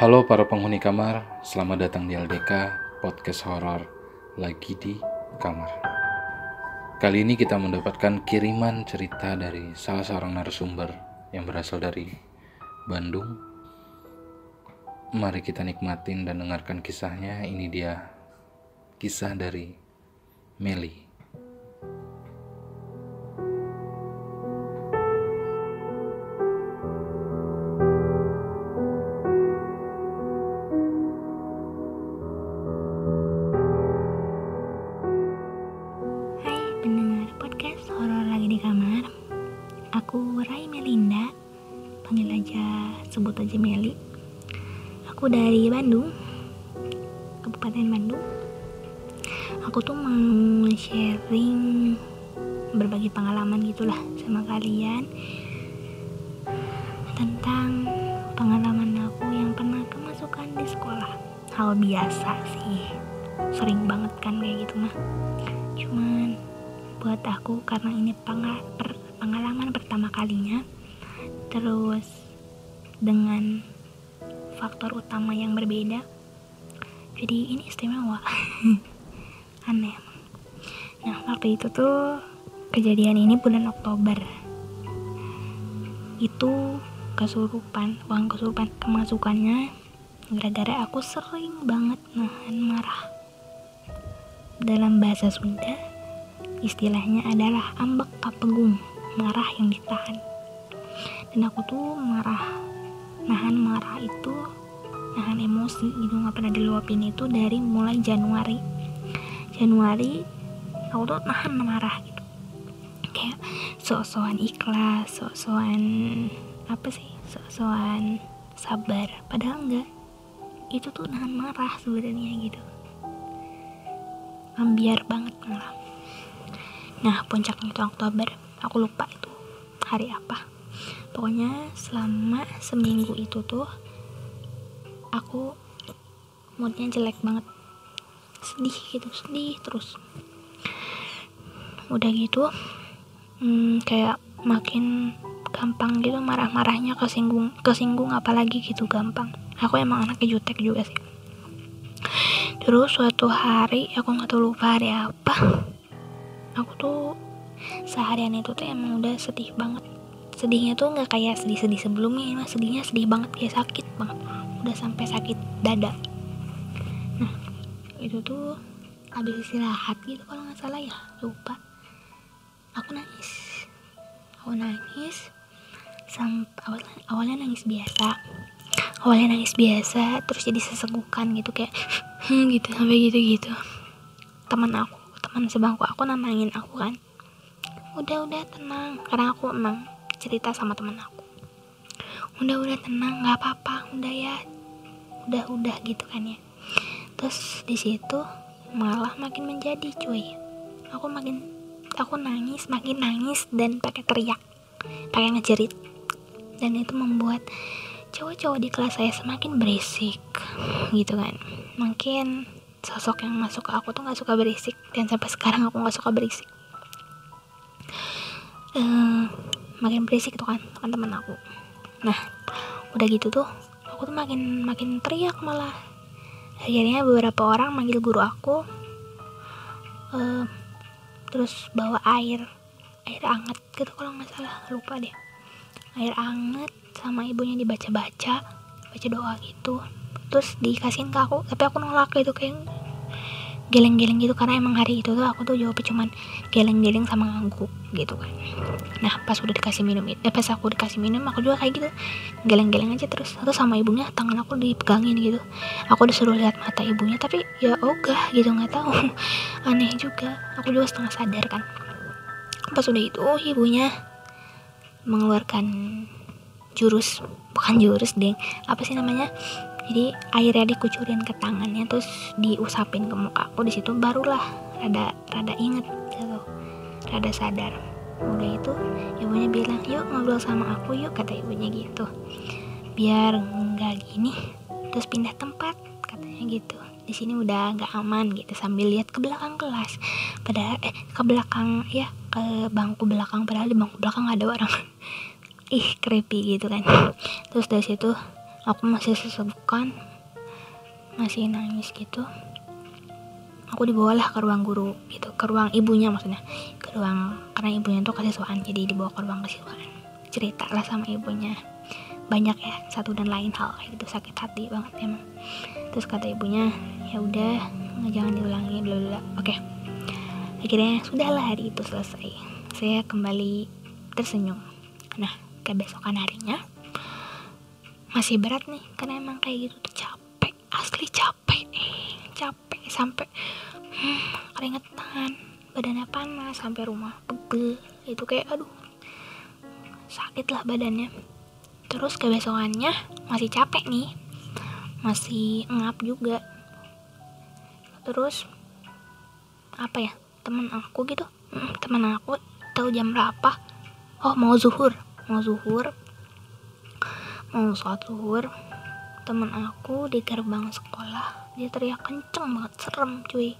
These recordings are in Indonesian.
Halo para penghuni kamar, selamat datang di LDK Podcast Horor lagi di kamar. Kali ini kita mendapatkan kiriman cerita dari salah seorang narasumber yang berasal dari Bandung. Mari kita nikmatin dan dengarkan kisahnya. Ini dia kisah dari Meli. Aku Rai Melinda. Panggil aja, sebut aja Meli. Aku dari Bandung Kabupaten Bandung. Aku tuh mau sharing Berbagi pengalaman gitulah sama kalian Tentang pengalaman aku yang pernah kemasukan di sekolah. Hal biasa sih Sering banget kan kayak gitu mah. Cuman buat aku karena ini penga- per- pengalaman pertama kalinya terus dengan faktor utama yang berbeda jadi ini istimewa. Aneh nah waktu itu tuh kejadian ini bulan Oktober. Itu kesurupan uang kesurupan kemasukannya gara-gara aku sering banget nahan marah. Dalam bahasa Sunda istilahnya adalah ambek kapegung marah yang ditahan. Dan aku tuh marah nahan marah itu nahan emosi gitu nggak pernah diluapin itu dari mulai Januari. Januari aku tuh nahan marah gitu. Kayak sok-sokan ikhlas sok-sokan apa sih sok-sokan sabar. Padahal enggak. Itu tuh nahan marah sebenarnya gitu. Ambiar banget malah nah puncaknya itu Oktober aku lupa itu hari apa. Pokoknya selama seminggu itu tuh aku moodnya jelek banget. Sedih gitu sedih terus. Udah gitu hmm, kayak makin gampang gitu marah-marahnya kesinggung kesinggung apalagi gitu gampang. Aku emang anaknya jutek juga sih. Terus suatu hari aku nggak tahu lupa hari apa aku tuh seharian itu tuh emang udah sedih banget. Sedihnya tuh nggak kayak sedih-sedih sebelumnya mah sedihnya sedih banget kayak sakit banget. Udah sampai sakit dada. Nah itu tuh habis istirahat gitu kalau nggak salah ya lupa. Aku nangis. Aku nangis sampai awal, awalnya nangis biasa. Awalnya nangis biasa terus jadi sesegukan gitu kayak hmm, gitu sampai gitu gitu teman aku teman sebangku aku namangin aku kan udah udah tenang. Karena aku emang cerita sama teman aku. Udah udah tenang nggak apa-apa udah ya. Udah udah gitu kan ya. Terus di situ malah makin menjadi cuy. Aku makin aku nangis makin nangis dan pakai teriak pakai ngejerit. Dan itu membuat cowok-cowok di kelas saya semakin berisik gitu kan. Mungkin sosok yang masuk ke aku tuh nggak suka berisik dan sampai sekarang aku nggak suka berisik Eh, makin berisik tuh kan teman-teman aku. Nah udah gitu tuh aku tuh makin makin teriak malah. Akhirnya beberapa orang manggil guru aku. Eh, terus bawa air air anget gitu kalau nggak salah lupa deh. Air anget sama ibunya dibaca-baca baca doa gitu. Terus dikasihin ke aku tapi aku nolak gitu kayak geleng-geleng gitu karena emang hari itu tuh aku tuh jawabnya cuman geleng-geleng sama ngangguk gitu kan. Nah pas udah dikasih minum eh pas aku dikasih minum aku juga kayak gitu. Geleng-geleng aja terus terus sama ibunya tangan aku dipegangin gitu. Aku disuruh lihat mata ibunya tapi ya ogah gitu nggak tahu. Aneh juga aku juga setengah sadar kan. Pas udah itu ibunya mengeluarkan jurus bukan jurus deh apa sih namanya jadi airnya dikucurin ke tangannya terus diusapin ke muka aku. Di situ barulah rada rada inget gitu. Rada sadar. Udah itu ibunya bilang yuk ngobrol sama aku yuk kata ibunya gitu. Biar nggak gini terus pindah tempat katanya gitu. Di sini udah nggak aman gitu sambil lihat ke belakang kelas. Padahal eh ke belakang ya ke bangku belakang. Padahal di bangku belakang nggak ada orang. Ih creepy gitu kan. Terus dari situ aku masih sesebukan masih nangis gitu. Aku dibawalah ke ruang guru gitu ke ruang ibunya maksudnya. Ke ruang karena ibunya tuh kesiswaan jadi dibawa ke ruang kesiswaan. Cerita lah sama ibunya. Banyak ya satu dan lain hal kayak gitu sakit hati banget emang. Terus kata ibunya ya udah jangan diulangi bla bla. Oke. Akhirnya sudahlah hari itu selesai. Saya kembali tersenyum. Nah kebesokan harinya masih berat nih karena emang kayak gitu tuh capek asli capek capek sampai hmm, keringetan badannya panas sampai rumah pegel itu kayak aduh sakit lah badannya. Terus kebesokannya masih capek nih masih ngap juga. Terus apa ya temen aku gitu hmm, temen aku tahu jam berapa? Oh mau zuhur mau zuhur mau sholat zuhur temen aku di gerbang sekolah dia teriak kenceng banget serem cuy.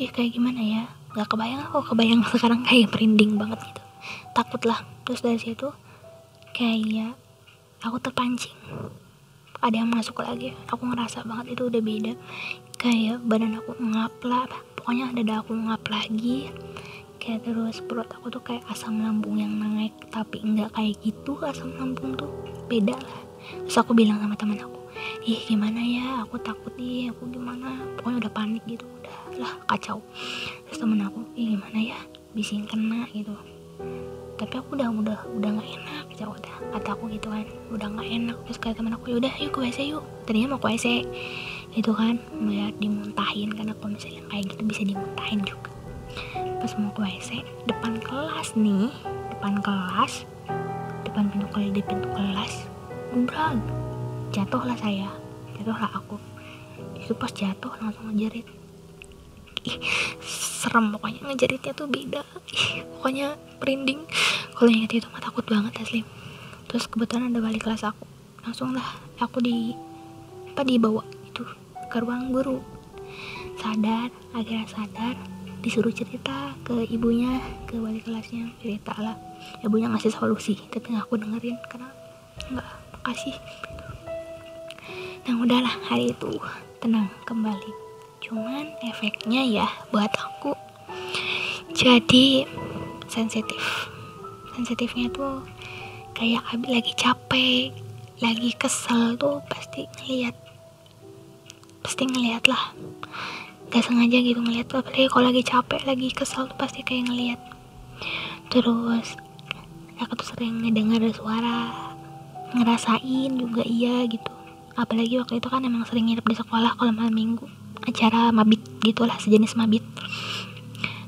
Ih kayak gimana ya? Nggak kebayang aku kebayang sekarang kayak merinding banget gitu. Takut lah terus dari situ kayak aku terpancing. Ada yang masuk lagi. Aku ngerasa banget itu udah beda. Kayak badan aku ngap lah. Pokoknya dada aku ngap lagi kayak terus perut aku tuh kayak asam lambung yang naik tapi enggak kayak gitu asam lambung tuh. Beda lah. Terus aku bilang sama teman aku ih gimana ya? Aku takut nih aku gimana? Pokoknya udah panik gitu. Udah lah kacau. Terus temen aku ih gimana ya? Bisa kena gitu. Tapi aku udah udah udah nggak enak gitu. Udah kata aku gitu kan. Udah nggak enak. Terus kayak teman aku udah yuk ke WC yuk. Tadinya mau ke WC itu kan melihat dimuntahin karena kalau misalnya kayak gitu bisa dimuntahin juga pas mau ke WC depan kelas nih depan kelas depan pintu kelas di pintu kelas umrah jatuhlah saya jatuhlah aku. Itu pas jatuh langsung ngejerit. Ih serem pokoknya ngejeritnya tuh beda. Ih pokoknya merinding. Kalau inget itu mah takut banget asli. Terus kebetulan ada balik kelas aku. Langsung lah aku di apa dibawa itu ke ruang guru. Sadar akhirnya sadar disuruh cerita ke ibunya ke wali kelasnya cerita lah ibunya ngasih solusi tapi nggak aku dengerin karena nggak kasih. Nah udahlah hari itu tenang kembali. Cuman efeknya ya buat aku jadi sensitif. Sensitifnya tuh kayak abis lagi capek lagi kesel tuh pasti ngeliat pasti ngeliat lah gak sengaja gitu ngeliat apalagi kalau lagi capek lagi kesel tuh pasti kayak ngeliat. Terus aku tuh sering ngedengar suara ngerasain juga iya gitu. Apalagi waktu itu kan emang sering nginep di sekolah kalau malam minggu. Acara mabit gitulah sejenis mabit.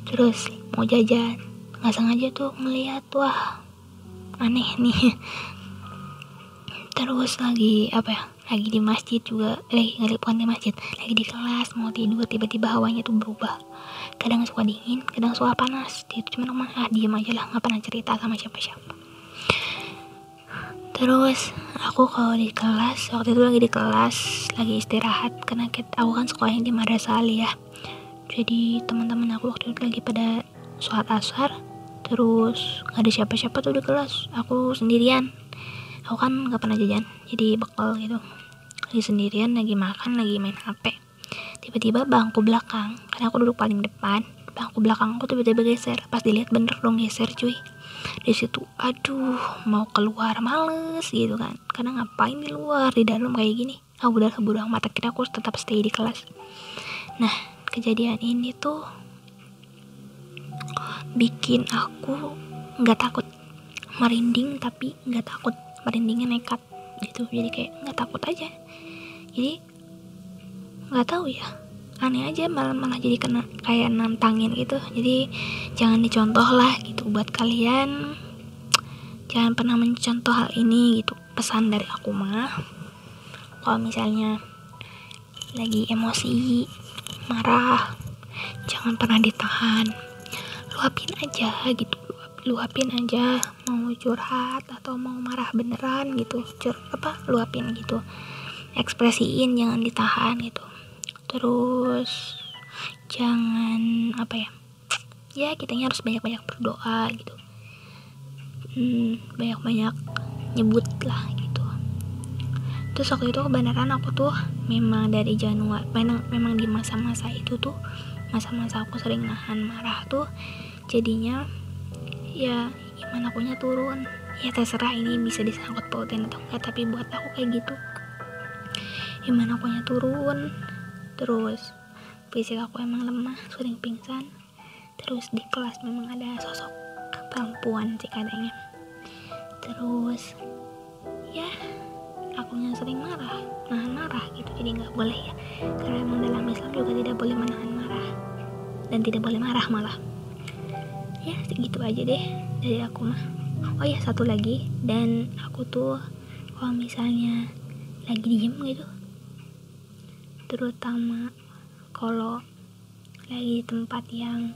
Terus mau jajan nggak sengaja tuh ngeliat wah aneh nih. Terus lagi apa ya lagi di masjid juga lagi ngelip bukan di masjid lagi di kelas mau tidur tiba-tiba hawanya tuh berubah. Kadang suka dingin kadang suka panas dia tuh cuma rumah ah diem aja lah nggak pernah cerita sama siapa-siapa. Terus aku kalau di kelas waktu itu lagi di kelas lagi istirahat karena aku kan sekolahnya di madrasah ya. Jadi teman-teman aku waktu itu lagi pada sholat asar terus nggak ada siapa-siapa tuh di kelas. Aku sendirian aku kan nggak pernah jajan jadi bekal gitu. Lagi sendirian lagi makan lagi main hp tiba-tiba bangku belakang karena aku duduk paling depan bangku belakang aku tiba-tiba geser. Pas dilihat bener dong geser cuy. Di situ aduh mau keluar males gitu kan. Karena ngapain di luar di dalam kayak gini? Aku udah keburu mata kira aku tetap stay di kelas. Nah kejadian ini tuh bikin aku nggak takut. Merinding tapi nggak takut merindingnya nekat gitu. Jadi kayak nggak takut aja. Jadi nggak tahu ya. Aneh aja malah malah jadi kena kayak nantangin gitu. Jadi jangan dicontoh lah gitu buat kalian. Jangan pernah mencontoh hal ini gitu. Pesan dari aku mah. Kalau misalnya lagi emosi marah jangan pernah ditahan. Luapin aja gitu luapin aja mau curhat atau mau marah beneran gitu. Cur apa luapin gitu. Ekspresiin jangan ditahan gitu. Terus jangan apa ya ya kitanya harus banyak-banyak berdoa gitu. Hmm, banyak-banyak nyebut lah gitu. Terus waktu itu kebenaran aku tuh memang dari Januari memang, memang di masa-masa itu tuh masa-masa aku sering nahan marah tuh jadinya ya gimana akunya turun. Ya terserah ini bisa disangkut pautin atau enggak tapi buat aku kayak gitu. Gimana akunya turun. Terus fisik aku emang lemah sering pingsan. Terus di kelas memang ada sosok perempuan sih kadangnya terus ya akunya sering marah nahan marah gitu. Jadi nggak boleh ya. Karena emang dalam Islam juga tidak boleh menahan marah. Dan tidak boleh marah malah ya segitu aja deh dari aku mah. Oh ya satu lagi. Dan aku tuh kalau misalnya lagi diem gitu terutama kalau lagi di tempat yang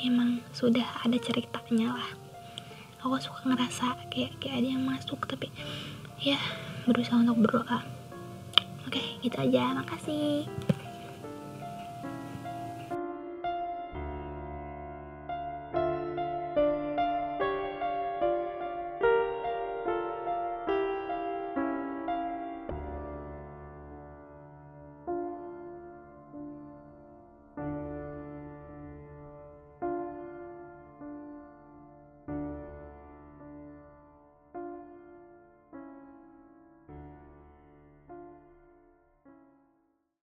memang sudah ada ceritanya lah. Aku suka ngerasa kayak kayak ada yang masuk tapi ya berusaha untuk berdoa. Oke gitu aja. Makasih